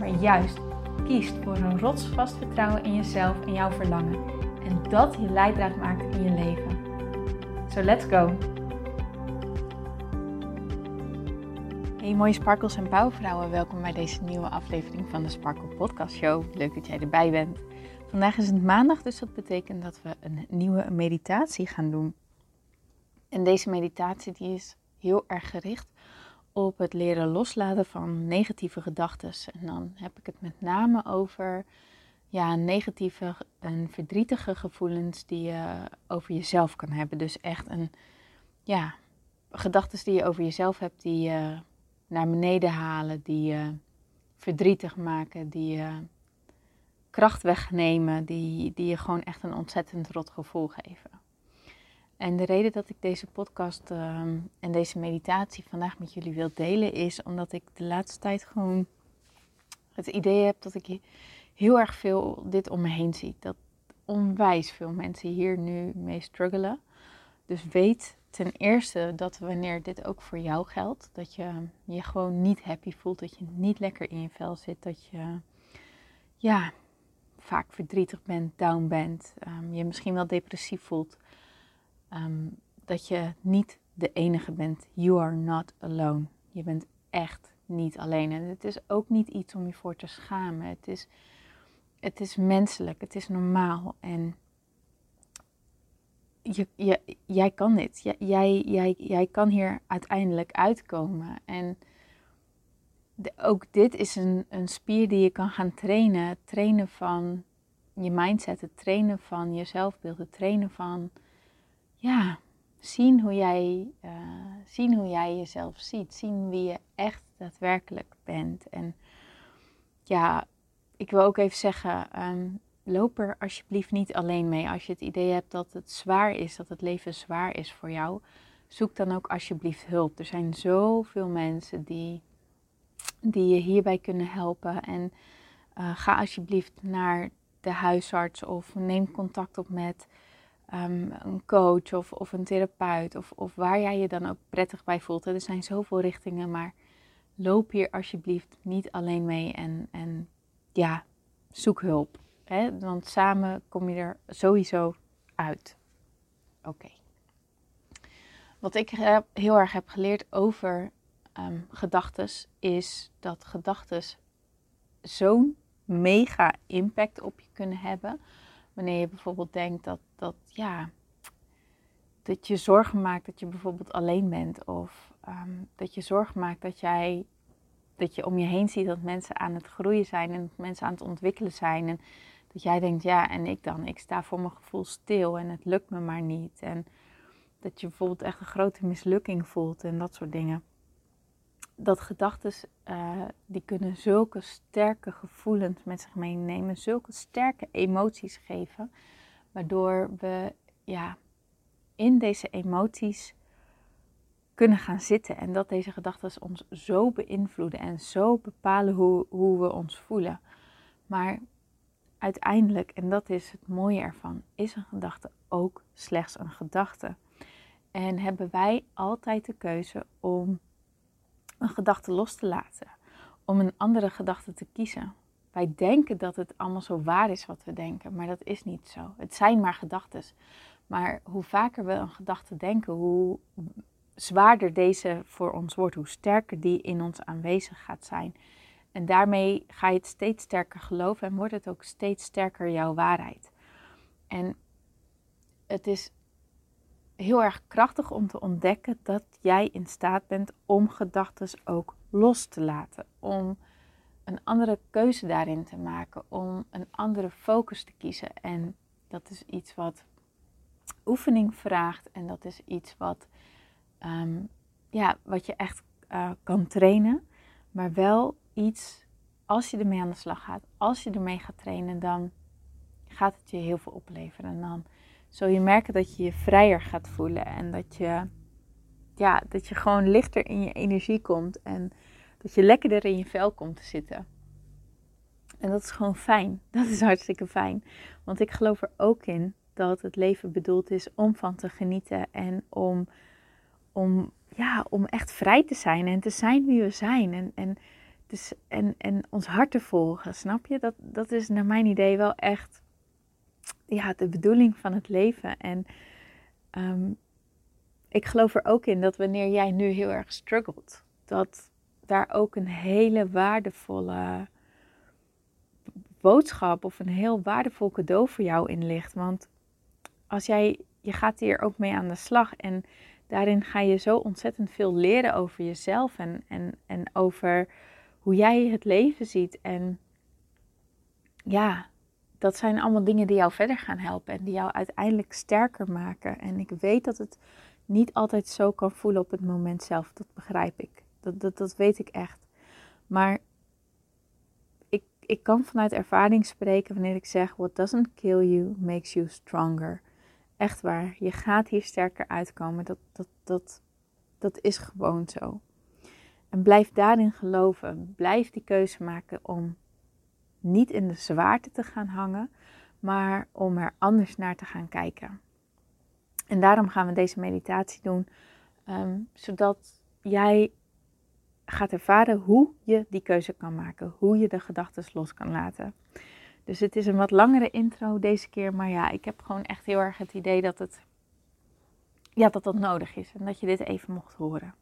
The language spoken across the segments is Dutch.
maar juist kiest voor een rotsvast vertrouwen in jezelf en jouw verlangen. En dat je leidraad maakt in je leven. So let's go! Hey mooie sparkels en bouwvrouwen, welkom bij deze nieuwe aflevering van de Sparkle Podcast Show. Leuk dat jij erbij bent. Vandaag is het maandag, dus dat betekent dat we een nieuwe meditatie gaan doen. En deze meditatie die is heel erg gericht op het leren loslaten van negatieve gedachten. En dan heb ik het met name over ja, negatieve en verdrietige gevoelens die je over jezelf kan hebben. Dus echt een, ja, gedachten die je over jezelf hebt, die je naar beneden halen, die je verdrietig maken, die je kracht wegnemen, die, die je gewoon echt een ontzettend rot gevoel geven. En de reden dat ik deze podcast ehm, en deze meditatie vandaag met jullie wil delen is omdat ik de laatste tijd gewoon het idee heb dat ik heel erg veel dit om me heen zie. Dat onwijs veel mensen hier nu mee struggelen. Dus weet ten eerste dat wanneer dit ook voor jou geldt, dat je je gewoon niet happy voelt, dat je niet lekker in je vel zit, dat je ja, vaak verdrietig bent, down bent, um, je misschien wel depressief voelt Ehm, dat je niet de enige bent. You are not alone. Je bent echt niet alleen. En het is ook niet iets om je voor te schamen. Het is, het is menselijk, het is normaal. En je, jij kan dit. Jij, jij, jij kan hier uiteindelijk uitkomen. En ook dit is een, een spier die je kan gaan trainen. Trainen van je mindset, het trainen van je zelfbeeld, het trainen van ja, zien hoe, jij, uh, zien hoe jij jezelf ziet. Zien wie je echt daadwerkelijk bent. En ja, ik wil ook even zeggen, um, loop er alsjeblieft niet alleen mee. Als je het idee hebt dat het zwaar is, dat het leven zwaar is voor jou, zoek dan ook alsjeblieft hulp. Er zijn zoveel mensen die, die je hierbij kunnen helpen. En uh, ga alsjeblieft naar de huisarts of neem contact op met Ehm, een coach of, of een therapeut of, of waar jij je dan ook prettig bij voelt. Er zijn zoveel richtingen, maar loop hier alsjeblieft niet alleen mee en, en ja, zoek hulp. Hè? Want samen kom je er sowieso uit. Oké. Wat ik heel erg heb geleerd over um, gedachten is dat gedachten zo'n mega impact op je kunnen hebben Wanneer je bijvoorbeeld denkt dat, dat, ja, dat je zorgen maakt dat je bijvoorbeeld alleen bent. Of ehm, dat je zorgen maakt dat jij dat je om je heen ziet dat mensen aan het groeien zijn en dat mensen aan het ontwikkelen zijn. En dat jij denkt, ja, en ik dan? Ik sta voor mijn gevoel stil en het lukt me maar niet. En dat je bijvoorbeeld echt een grote mislukking voelt en dat soort dingen dat gedachten, uh, die kunnen zulke sterke gevoelens met zich meenemen, zulke sterke emoties geven, waardoor we ja, in deze emoties kunnen gaan zitten en dat deze gedachten ons zo beïnvloeden en zo bepalen hoe, hoe we ons voelen. Maar uiteindelijk, en dat is het mooie ervan, is een gedachte ook slechts een gedachte. En hebben wij altijd de keuze om een gedachte los te laten, om een andere gedachte te kiezen. Wij denken dat het allemaal zo waar is wat we denken, maar dat is niet zo. Het zijn maar gedachten. Maar hoe vaker we een gedachte denken, hoe zwaarder deze voor ons wordt, hoe sterker die in ons aanwezig gaat zijn. En daarmee ga je het steeds sterker geloven en wordt het ook steeds sterker jouw waarheid. En het is heel erg krachtig om te ontdekken dat jij in staat bent om gedachten ook los te laten. Om een andere keuze daarin te maken. Om een andere focus te kiezen. En dat is iets wat oefening vraagt. En dat is iets wat, um, ja, wat je echt uh, kan trainen. Maar wel iets als je ermee aan de slag gaat, als je ermee gaat trainen, dan gaat het je heel veel opleveren. En dan zul je merken dat je je vrijer gaat voelen en dat je, ja, dat je gewoon lichter in je energie komt en dat je lekkerder in je vel komt te zitten. En dat is gewoon fijn. Dat is hartstikke fijn. Want ik geloof er ook in dat het leven bedoeld is om van te genieten en om, om, ja, om echt vrij te zijn en te zijn wie we zijn. En, en, dus, en, en ons hart te volgen, snap je? Dat, dat is naar mijn idee wel echt ja, de bedoeling van het leven. En um, ik geloof er ook in dat wanneer jij nu heel erg struggelt, dat daar ook een hele waardevolle boodschap of een heel waardevol cadeau voor jou in ligt. Want als jij, je gaat hier ook mee aan de slag en daarin ga je zo ontzettend veel leren over jezelf en, en, en over hoe jij het leven ziet. En ja, dat zijn allemaal dingen die jou verder gaan helpen en die jou uiteindelijk sterker maken. En ik weet dat het niet altijd zo kan voelen op het moment zelf. Dat begrijp ik. Dat, dat, dat weet ik echt. Maar ik, ik kan vanuit ervaring spreken wanneer ik zeg: What doesn't kill you makes you stronger. Echt waar. Je gaat hier sterker uitkomen. Dat, dat, dat, dat is gewoon zo. En blijf daarin geloven. Blijf die keuze maken om niet in de zwaarte te gaan hangen, maar om er anders naar te gaan kijken. En daarom gaan we deze meditatie doen, ehm, zodat jij gaat ervaren hoe je die keuze kan maken, hoe je de gedachten los kan laten. Dus het is een wat langere intro deze keer, maar ja, ik heb gewoon echt heel erg het idee dat het, ja, dat dat nodig is en dat je dit even mocht horen.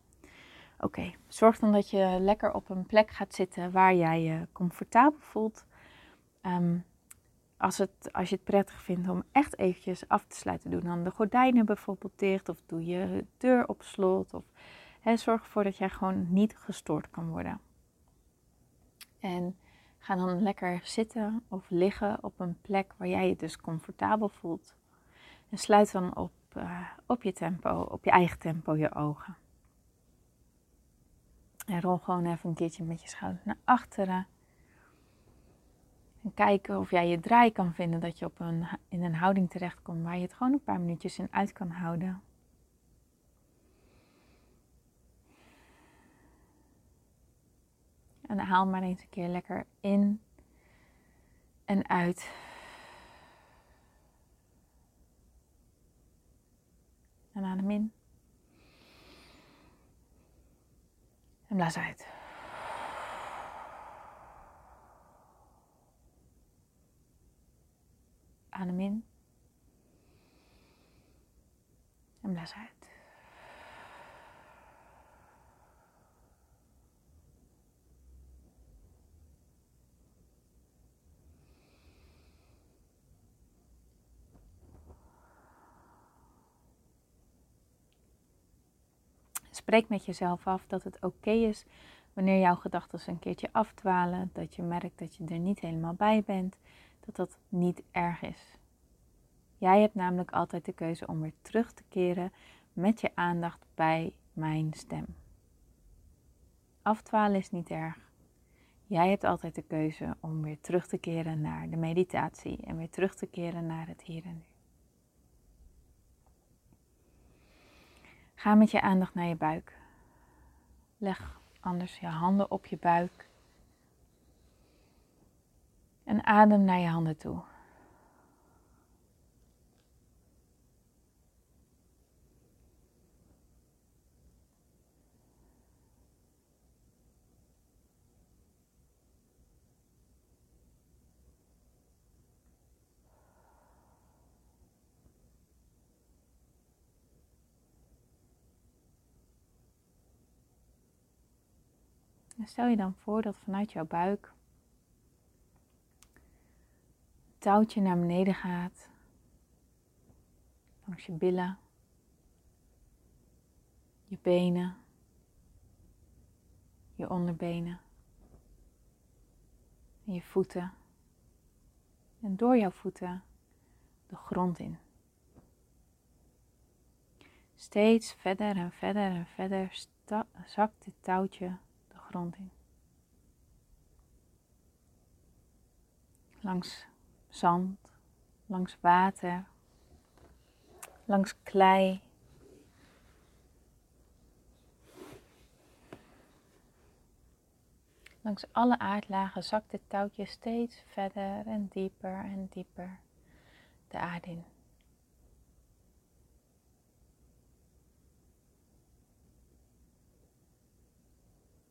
Oké, zorg dan dat je lekker op een plek gaat zitten waar jij je comfortabel voelt. Ehm, als, het, als je het prettig vindt om echt eventjes af te sluiten, doe dan de gordijnen bijvoorbeeld dicht of doe je deur op slot. Of zorg ervoor dat jij gewoon niet gestoord kan worden. En ga dan lekker zitten of liggen op een plek waar jij je dus comfortabel voelt. En sluit dan op, uh, op je tempo, op je eigen tempo, je ogen. En rol gewoon even een keertje met je schouders naar achteren. En kijken of jij je draai kan vinden, dat je op een, in een houding terechtkomt waar je het gewoon een paar minuutjes in uit kan houden. En haal maar eens een keer lekker in en uit. En adem in. En blaas uit. Adem in. En blaas uit. Spreek met jezelf af dat het oké is wanneer jouw gedachten een keertje afdwalen, dat je merkt dat je er niet helemaal bij bent, dat dat niet erg is. Jij hebt namelijk altijd de keuze om weer terug te keren met je aandacht bij mijn stem. Afdwalen is niet erg. Jij hebt altijd de keuze om weer terug te keren naar de meditatie en weer terug te keren naar het hier en nu. Ga met je aandacht naar je buik. Leg anders je handen op je buik. En adem naar je handen toe. En stel je dan voor dat vanuit jouw buik een touwtje naar beneden gaat, langs je billen, je benen, je onderbenen en je voeten. En door jouw voeten de grond in. Steeds verder en verder en verder zakt dit touwtje langs zand, langs water, langs klei. Langs alle aardlagen zakt dit touwtje steeds verder en dieper en dieper de aarde in.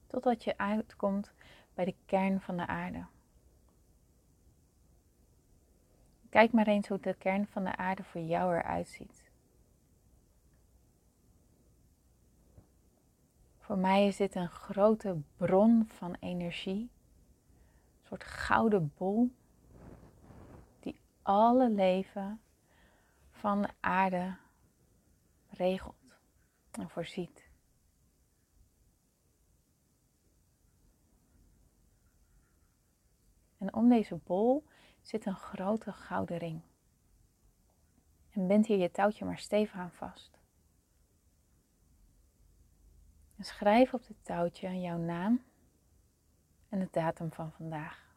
Totdat je uitkomt bij de kern van de aarde. Kijk maar eens hoe de kern van de aarde voor jou eruit ziet. Voor mij is dit een grote bron van energie, een soort gouden bol die alle leven van de aarde regelt en voorziet. En om deze bol zit een grote gouden ring. En bent hier je touwtje maar stevig aan vast. En schrijf op het touwtje jouw naam en de datum van vandaag.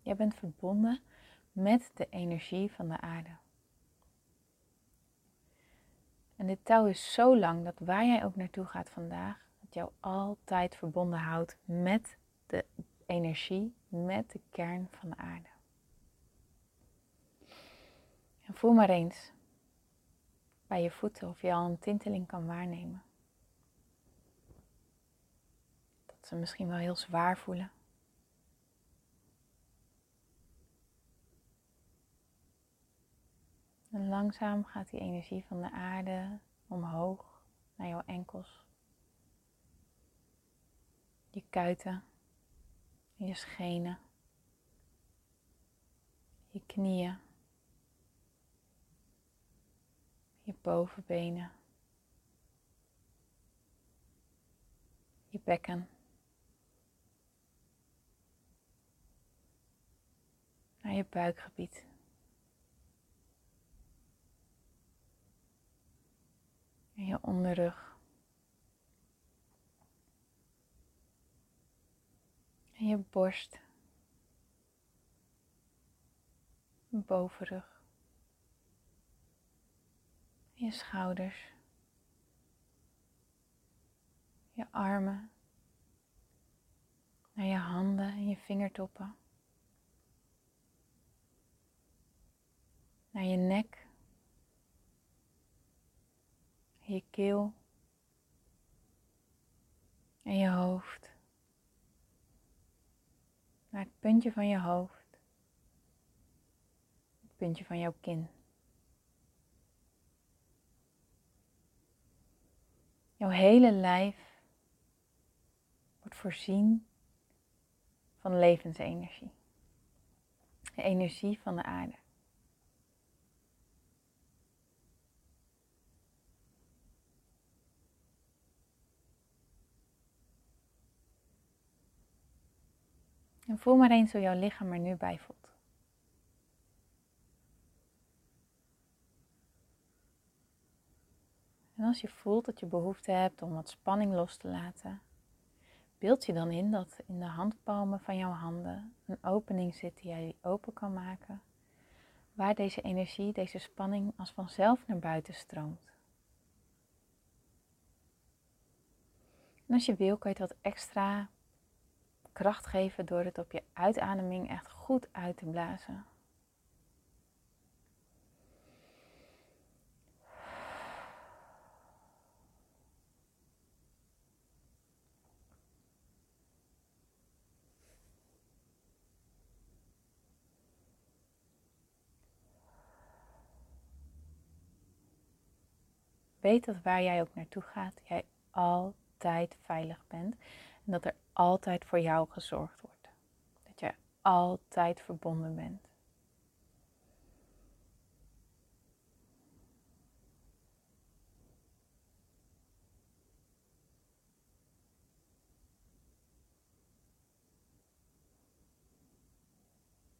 Jij bent verbonden met de energie van de aarde. En dit touw is zo lang dat waar jij ook naartoe gaat vandaag, het jou altijd verbonden houdt met de energie, met de kern van de aarde. En voel maar eens bij je voeten of je al een tinteling kan waarnemen. Dat ze misschien wel heel zwaar voelen. En langzaam gaat die energie van de aarde omhoog naar jouw enkels, je kuiten, je schenen, je knieën, je bovenbenen, je bekken. Naar je buikgebied. Je onderrug. En je borst. Bovenrug. Je schouders. Je armen. Naar je handen en je vingertoppen. Naar je nek je keel en je hoofd. Naar het puntje van je hoofd, het puntje van jouw kin. Jouw hele lijf wordt voorzien van levensenergie. De energie van de aarde. En voel maar eens hoe jouw lichaam er nu bij voelt. En als je voelt dat je behoefte hebt om wat spanning los te laten, beeld je dan in dat in de handpalmen van jouw handen een opening zit die jij open kan maken, waar deze energie, deze spanning als vanzelf naar buiten stroomt. En als je wil, kan je dat extra kracht geven door het op je uitademing echt goed uit te blazen. Weet dat waar jij ook naartoe gaat, jij altijd veilig bent en dat er altijd voor jou gezorgd wordt. Dat je altijd verbonden bent.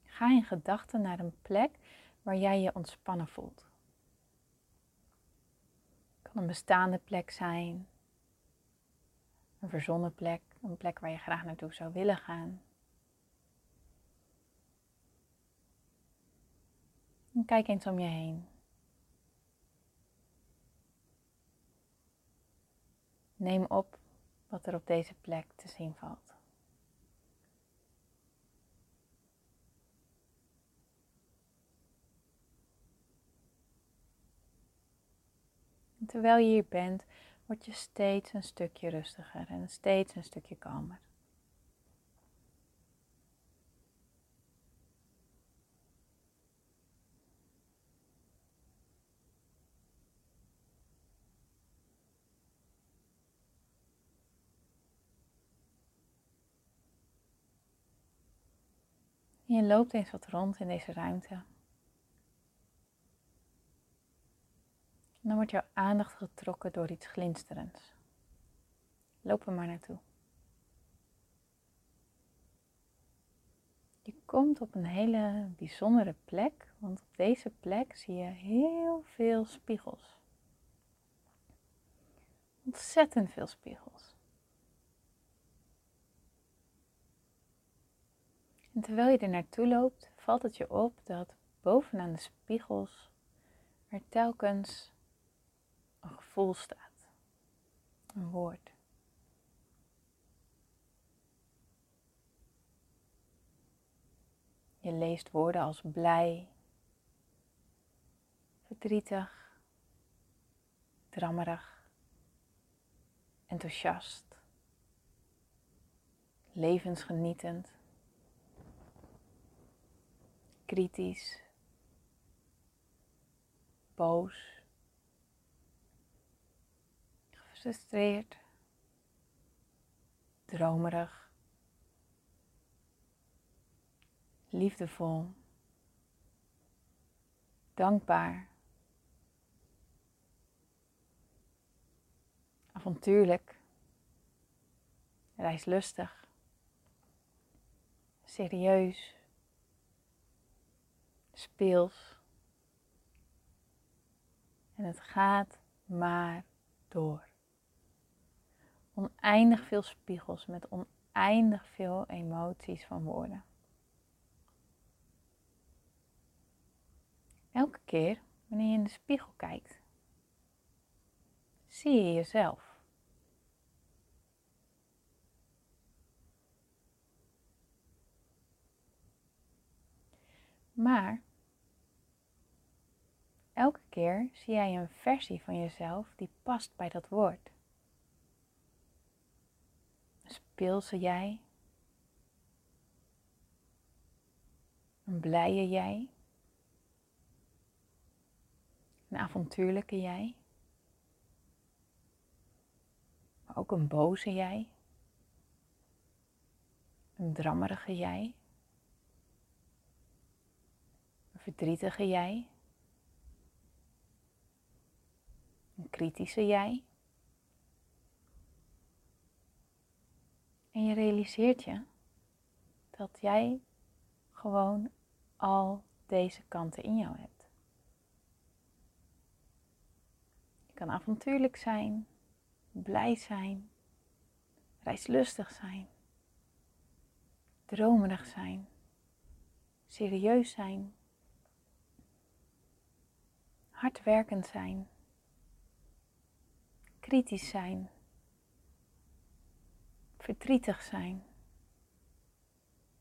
Ga in gedachten naar een plek waar jij je ontspannen voelt. Het kan een bestaande plek zijn, Een verzonnen plek, een plek waar je graag naartoe zou willen gaan. Kijk eens om je heen. Neem op wat er op deze plek te zien valt. Terwijl je hier bent, word je steeds een stukje rustiger en steeds een stukje kalmer. je loopt eens wat rond in deze ruimte. Dan wordt jouw aandacht getrokken door iets glinsterends. Loop er maar naartoe. Je komt op een hele bijzondere plek, want op deze plek zie je heel veel spiegels. Ontzettend veel spiegels. En terwijl je er naartoe loopt, valt het je op dat bovenaan de spiegels er telkens een gevoel staat. Een woord. Je leest woorden als blij, verdrietig, drammerig, enthousiast, levensgenietend kritisch, boos, gefrustreerd, dromerig, liefdevol, dankbaar, avontuurlijk, reislustig, serieus speels. En het gaat maar door. Oneindig veel spiegels met oneindig veel emoties van woorden. Elke keer wanneer je in de spiegel kijkt, zie je jezelf. Maar elke keer zie jij een versie van jezelf die past bij dat woord. Een speelse jij. Een blije jij. Een avontuurlijke jij. Maar ook een boze jij. Een drammerige jij. Een verdrietige jij. Een kritische jij. En je realiseert je dat jij gewoon al deze kanten in jou hebt. Je kan avontuurlijk zijn, blij zijn, reislustig zijn, dromerig zijn, serieus zijn, hardwerkend zijn kritisch zijn, verdrietig zijn.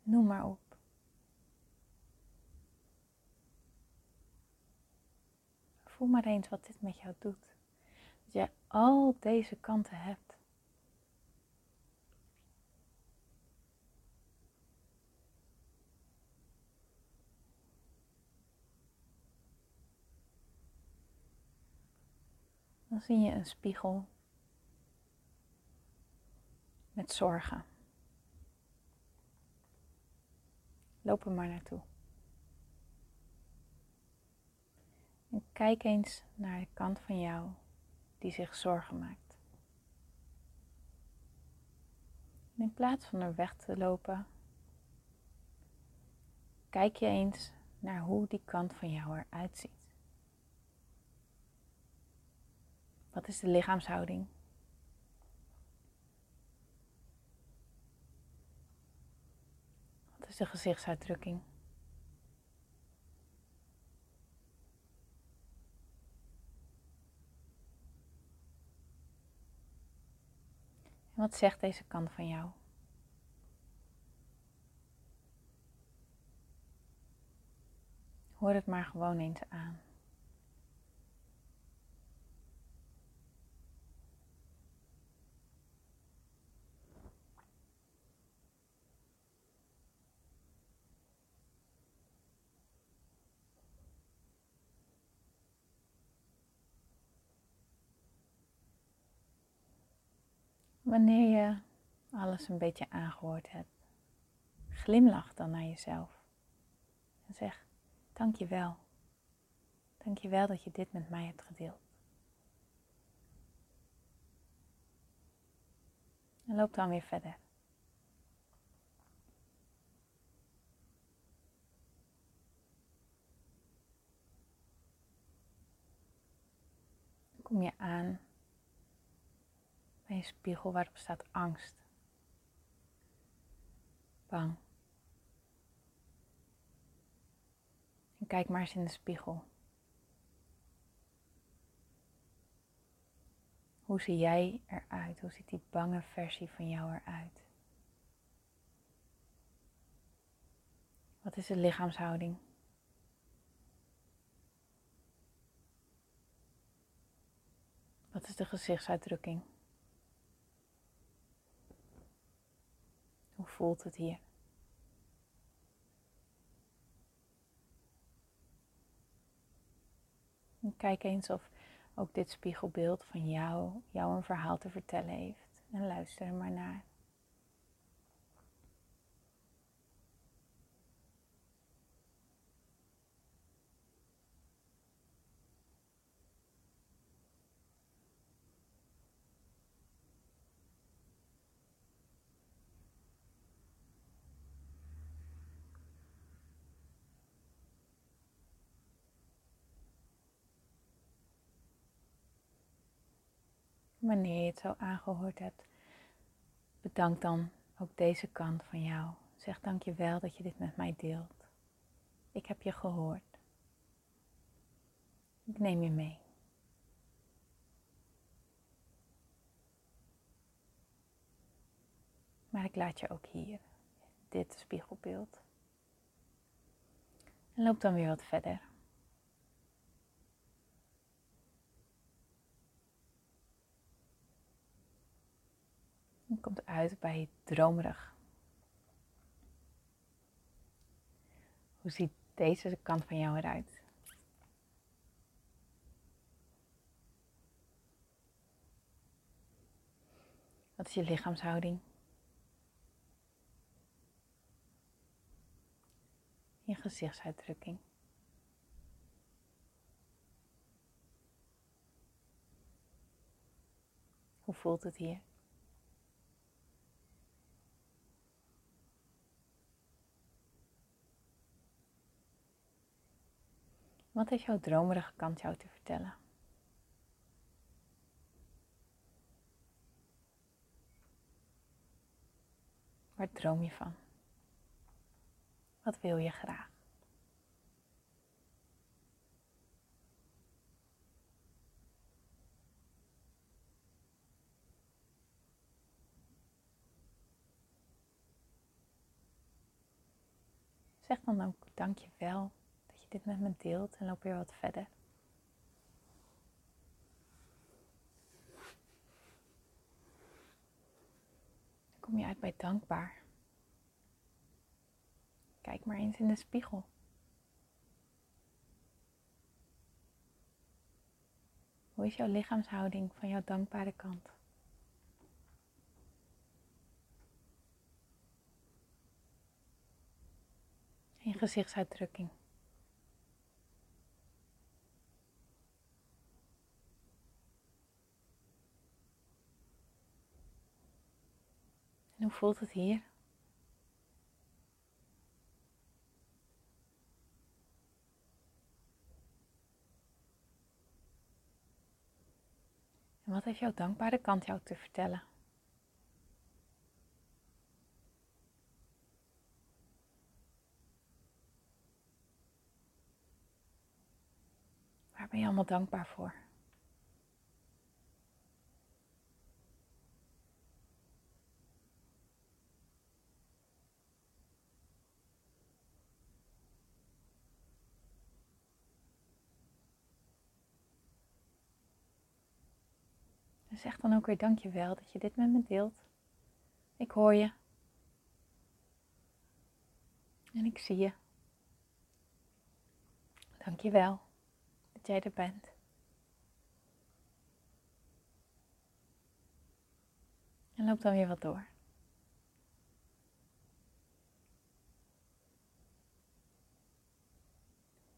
Noem maar op. Voel maar eens wat dit met jou doet. Dat jij al deze kanten hebt. dan zie je een spiegel met zorgen. Loop er maar naartoe. En kijk eens naar de kant van jou die zich zorgen maakt. In plaats van er weg te lopen, kijk je eens naar hoe die kant van jou eruit ziet. Wat is de lichaamshouding? Is de gezichtsuitdrukking? En wat zegt deze kant van jou? Hoor het maar gewoon eens aan. Wanneer je alles een beetje aangehoord hebt, glimlach dan naar jezelf en zeg: Dank je wel. Dank je wel dat je dit met mij hebt gedeeld. En loop dan weer verder. kom je aan bij een spiegel waarop staat angst, bang. En kijk maar eens in de spiegel. Hoe zie jij eruit? Hoe ziet die bange versie van jou eruit? Wat is de lichaamshouding? Wat is de gezichtsuitdrukking? Hoe voelt het hier? Kijk eens of ook dit spiegelbeeld van jou jou een verhaal te vertellen heeft. En luister er maar naar. Wanneer je het zo aangehoord hebt, bedank dan ook deze kant van jou. Zeg dank je wel dat je dit met mij deelt. Ik heb je gehoord. Ik neem je mee. Maar ik laat je ook hier, dit spiegelbeeld. En loop dan weer wat verder. Komt uit bij dromerig. Hoe ziet deze kant van jou eruit? Wat is je lichaamshouding? Je gezichtsuitdrukking. Hoe voelt het hier? Wat heeft jouw dromerige kant jou te vertellen? Waar droom je van? Wat wil je graag? Zeg dan ook dank je dit met me deelt en loop weer wat verder. Dan kom je uit bij dankbaar. Kijk maar eens in de spiegel. Hoe is jouw lichaamshouding van jouw dankbare kant? En je gezichtsuitdrukking. hoe voelt het hier? En wat heeft jouw dankbare kant jou te vertellen? Waar ben je allemaal dankbaar voor? Zeg dan ook weer dankjewel dat je dit met me deelt. Ik hoor je. En ik zie je. Dankjewel dat jij er bent. En loop dan weer wat door.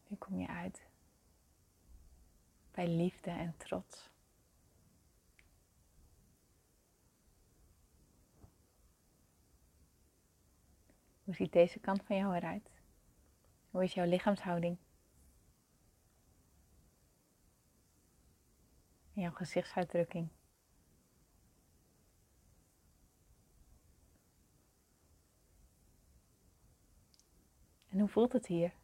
Nu kom je uit bij liefde en trots. Hoe ziet deze kant van jou eruit? Hoe is jouw lichaamshouding? En jouw gezichtsuitdrukking? En hoe voelt het hier?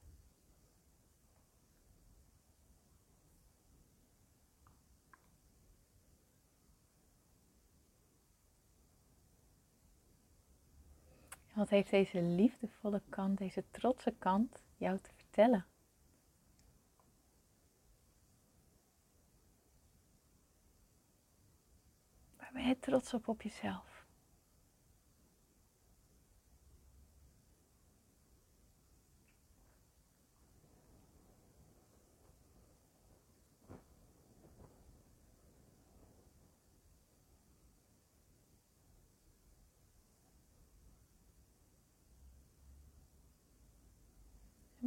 Wat heeft deze liefdevolle kant, deze trotse kant jou te vertellen? Waar ben je trots op op jezelf?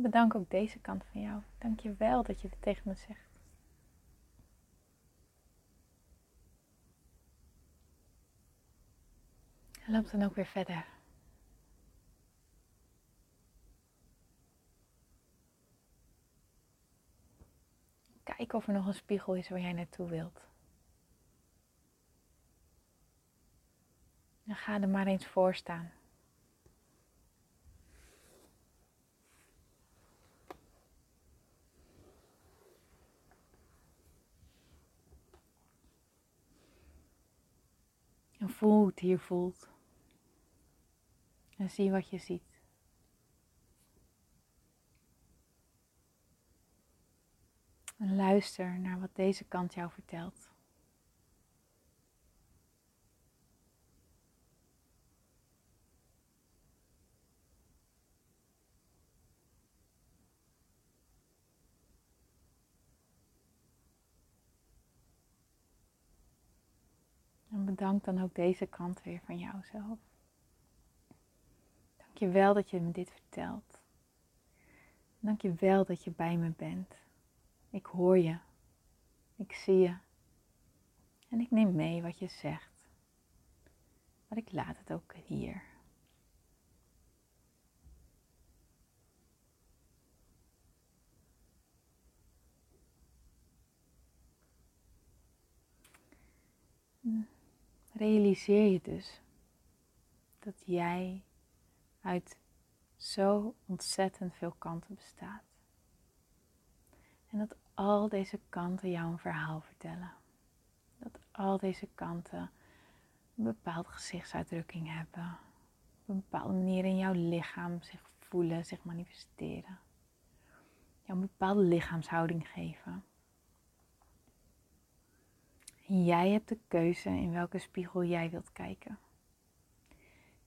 Bedank ook deze kant van jou. Dank je wel dat je dit tegen me zegt. En loop dan ook weer verder. Kijk of er nog een spiegel is waar jij naartoe wilt. En ga er maar eens voor staan. Voel hoe het hier voelt. En zie wat je ziet. Luister naar wat deze kant jou vertelt. En bedank dan ook deze kant weer van jouzelf. Dank je wel dat je me dit vertelt. Dank je wel dat je bij me bent. Ik hoor je. Ik zie je. En ik neem mee wat je zegt. Maar ik laat het ook hier. Realiseer je dus dat jij uit zo ontzettend veel kanten bestaat. En dat al deze kanten jou een verhaal vertellen. Dat al deze kanten een bepaalde gezichtsuitdrukking hebben. Op een bepaalde manier in jouw lichaam zich voelen, zich manifesteren. Jou een bepaalde lichaamshouding geven. Jij hebt de keuze in welke spiegel jij wilt kijken.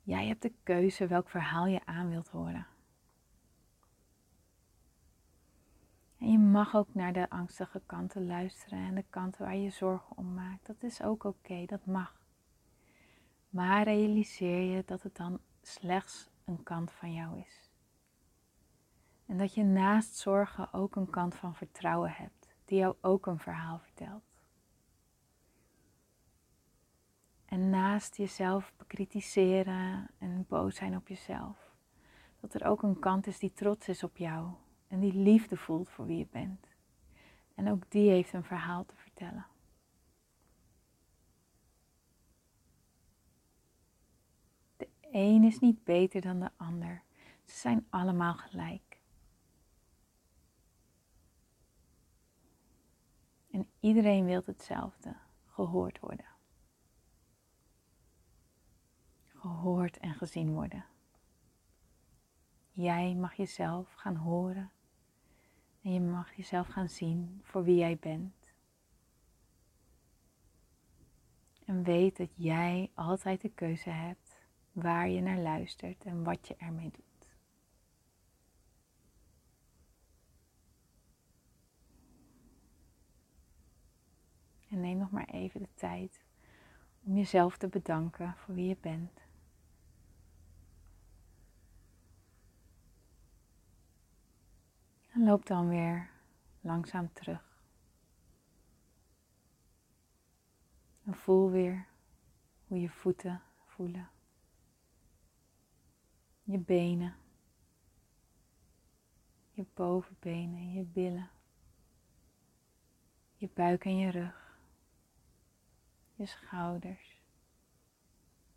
Jij hebt de keuze welk verhaal je aan wilt horen. En je mag ook naar de angstige kanten luisteren en de kanten waar je zorgen om maakt. Dat is ook oké, dat mag. Maar realiseer je dat het dan slechts een kant van jou is. En dat je naast zorgen ook een kant van vertrouwen hebt, die jou ook een verhaal vertelt. En naast jezelf bekritiseren en boos zijn op jezelf, dat er ook een kant is die trots is op jou en die liefde voelt voor wie je bent. En ook die heeft een verhaal te vertellen. De een is niet beter dan de ander. Ze zijn allemaal gelijk. En iedereen wil hetzelfde: gehoord worden. Gehoord en gezien worden. Jij mag jezelf gaan horen en je mag jezelf gaan zien voor wie jij bent. En weet dat jij altijd de keuze hebt waar je naar luistert en wat je ermee doet. En neem nog maar even de tijd om jezelf te bedanken voor wie je bent. En loop dan weer langzaam terug. En voel weer hoe je voeten voelen. Je benen. Je bovenbenen, je billen. Je buik en je rug. Je schouders.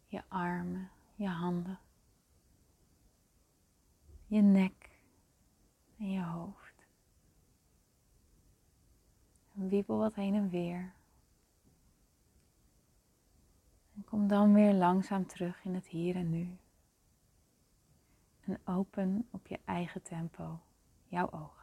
Je armen, je handen. Je nek en je hoofd. En wiebel wat heen en weer. En kom dan weer langzaam terug in het hier en nu. En open op je eigen tempo jouw ogen.